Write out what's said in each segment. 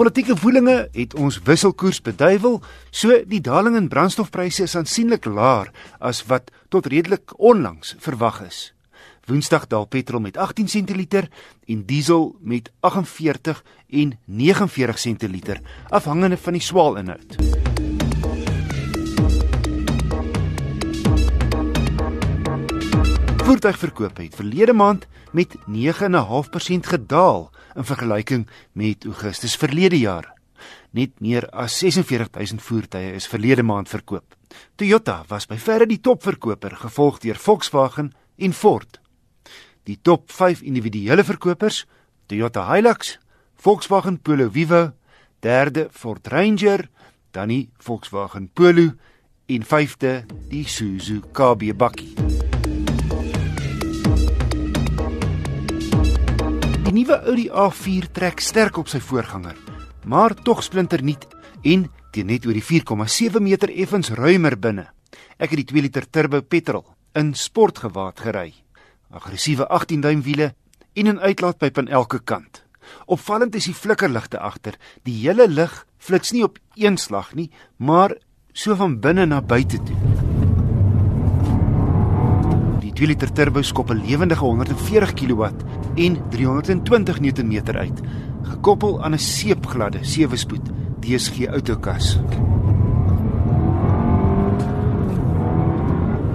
Politieke woelinge het ons wisselkoers beduiwel, so die daling in brandstofpryse is aansienlik laer as wat tot redelik onlangs verwag is. Woensdag daal petrol met 18 sentiliter en diesel met 48 en 49 sentiliter, afhangende van die swaalinhoud. Voertuigverkope het verlede maand met 9.5% gedaal in vergelyking met Augustus verlede jaar. Net meer as 46000 voertuie is verlede maand verkoop. Toyota was by verre die topverkoper, gevolg deur Volkswagen en Ford. Die top 5 individuele verkopers: Toyota Hilux, Volkswagen Polo Vivo, derde Ford Ranger, dan die Volkswagen Polo en vyfde die Isuzu KB bakkie. Die nuwe Audi A4 trek sterk op sy voorganger, maar tog splinternuut en teen net oor die 4,7 meter effens ruimer binne. Ek het die 2 liter turbo petrol in sportgewaad gery. Aggressiewe 18-duim wiele en 'n uitlaatpyp aan elke kant. Opvallend is die flikkerligte agter. Die hele lig flits nie op een slag nie, maar so van binne na buite toe. 2 liter turbo skop 'n lewendige 140 kW en 320 Nm uit, gekoppel aan 'n seepgladde 7-spoed DSG autokas.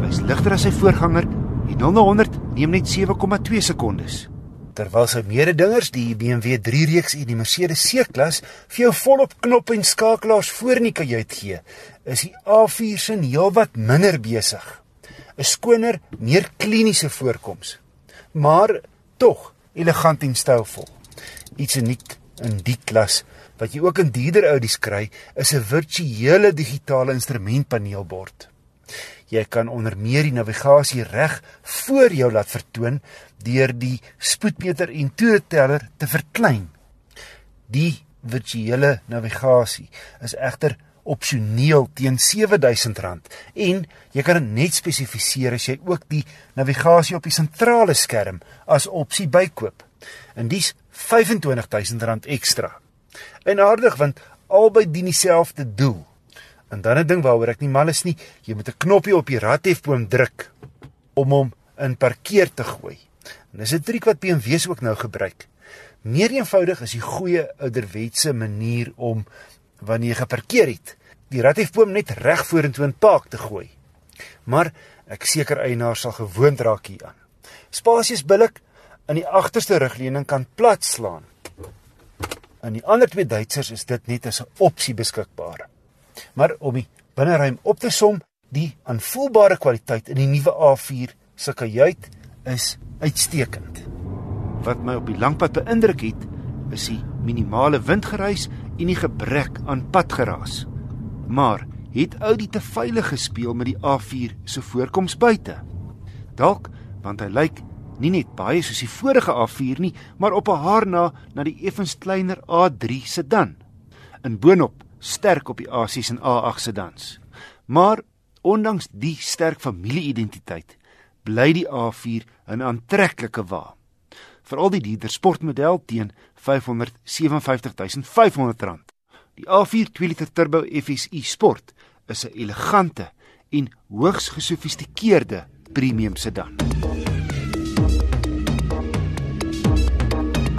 Hy's ligter as sy voorganger en 0 na 100 neem net 7,2 sekondes. Terwyl sy mededingers die BMW 3-reeks en die Mercedes C-klas vir jou volop knop en skakelaars voor in die kajuit gee, is die A4 se heelwat minder besig. 'n skoner, meer kliniese voorkoms, maar tog elegant en stylvol. Iets uniek in die klas wat jy ook in dierder Audi's kry, is 'n virtuele digitale instrumentpaneelbord. Jy kan onder meer die navigasie reg voor jou laat vertoon deur die spoedmeter en toeteller te verklein. Die virtuele navigasie is egter opsioneel teen R7000 en jy kan dit net spesifiseer as jy ook die navigasie op die sentrale skerm as opsie bykoop. En dis R25000 ekstra. En aardig want albei dien dieselfde doel. En dan 'n ding waaroor ek nie mal is nie, jy moet 'n knoppie op die rathefboom druk om hom in parkeer te gooi. En dis 'n triek wat BMW's ook nou gebruik. Meer eenvoudig is die goeie ouderwetse manier om wanneer jy geparkeer het, die rathiefboom net reg vorentoe in park te gooi. Maar ek seker eienaar sal gewoond raak hieraan. Spasie is billik in die agterste rugleuning kan plat slaan. In die ander twee Duitsers is dit net as 'n opsie beskikbaar. Maar om die binneruim op te som, die aanvoelbare kwaliteit in die nuwe A4 se kajuit is uitstekend. Wat my op die langpad beïndruk het, is die minimale windgeruis en die gebrek aan padgeraas. Maar het Audi te veilig gespeel met die A4 se voorkoms buite? Dalk want hy lyk nie net baie soos die vorige A4 nie, maar op 'n haar na na die effens kleiner A3 sedan. In boonop sterk op die A6 en A8 sedans. Maar ondanks die sterk familie-identiteit, bly die A4 'n aantreklike wa. Veral die dierder sportmodel teen R557500. Die A4 2 liter turbo FSI Sport is 'n elegante en hoogs gesofistikeerde premium sedan.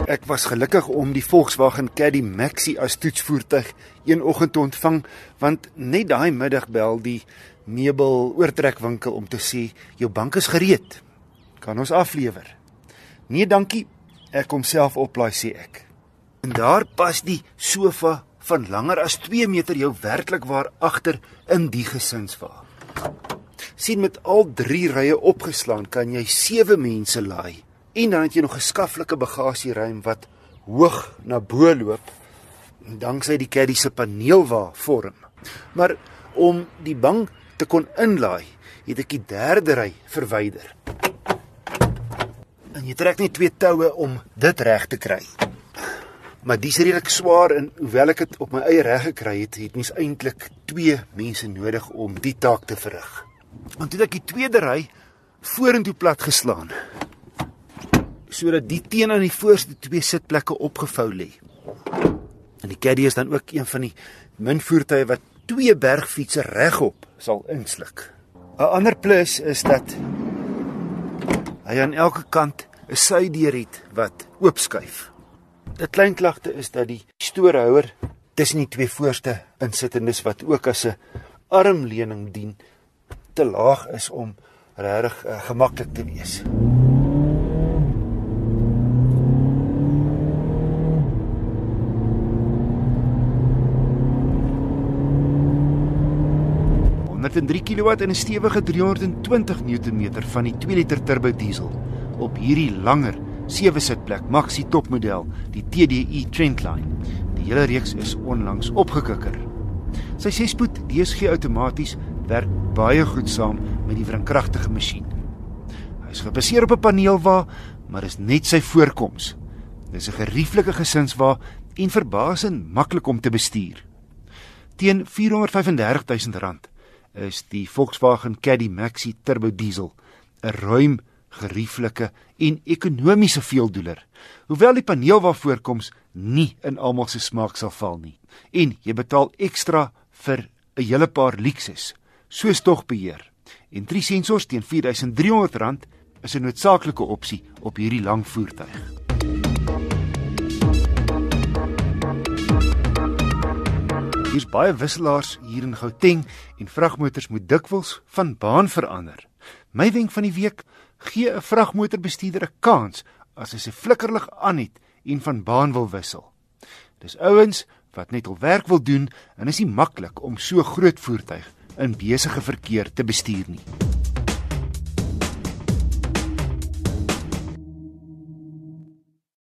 Ek was gelukkig om die Volkswagen Caddy Maxi as toetsvoertuig een oggend te ontvang want net daai middag bel die meubel oortrekwinkel om te sê jou bank is gereed. Kan ons aflewer? Nee, dankie. Ek kom self oplaai sê ek. En daar pas die sofa van langer as 2 meter jou werklik waar agter in die gesinswa. sien met al 3 rye opgeslaan kan jy 7 mense laai en dan het jy nog 'n skaflike bagasieruim wat hoog na bo loop danksy die caddy se paneelwa vorm. Maar om die bank te kon inlaai, het ek die derde ry verwyder. En jy trek net twee toue om dit reg te kry maar dis redelik swaar en hoewel ek dit op my eie reg gekry het, het mens eintlik twee mense nodig om die taak te verrig. Want toe ek die tweede ry vorentoe plat geslaan sodat die teen aan die voorste twee sitplekke opgevou lê. En die Caddy is dan ook een van die min voertuie wat twee bergfietsse regop sal insluk. 'n Ander plus is dat hy aan elke kant 'n sydeur het wat oopskuif. 'n Klein klagte is dat die stoorhouer tussen die twee voorste insittendes wat ook as 'n armleuning dien te laag is om regtig uh, gemaklik te wees. Met 3 kW en 'n stewige 320 Nm van die 2 liter turbo diesel op hierdie langer sewe sitplek maxi topmodel, die TDI Trendline. Die hele reeks is onlangs opgekikker. Sy 6-spoed DSG outomaties werk baie goed saam met die wrinkragtige masjien. Hy is gebaseer op 'n paneelwa, maar is net sy voorkoms. Dis 'n gerieflike gesinswa en verbasend maklik om te bestuur. Teen R435 000 is die Volkswagen Caddy Maxi Turbo Diesel 'n ruim, gerieflike en ekonomiese veeldoeler. Hoewel die paneel waarvoorkoms nie in almal se smaak sal val nie en jy betaal ekstra vir 'n hele paar luksus, soos togbeheer. En drie sensors teen R4300 is 'n noodsaaklike opsie op hierdie lang voertuig. Hier's baie wisselaars hier in Gauteng en vragmotors moet dikwels van baan verander. My wenk van die week: gee 'n vragmotorbestuurder 'n kans as hy sy flikkerlig aan het en van baan wil wissel. Dis ouens wat net al werk wil doen en is nie maklik om so groot voertuig in besige verkeer te bestuur nie.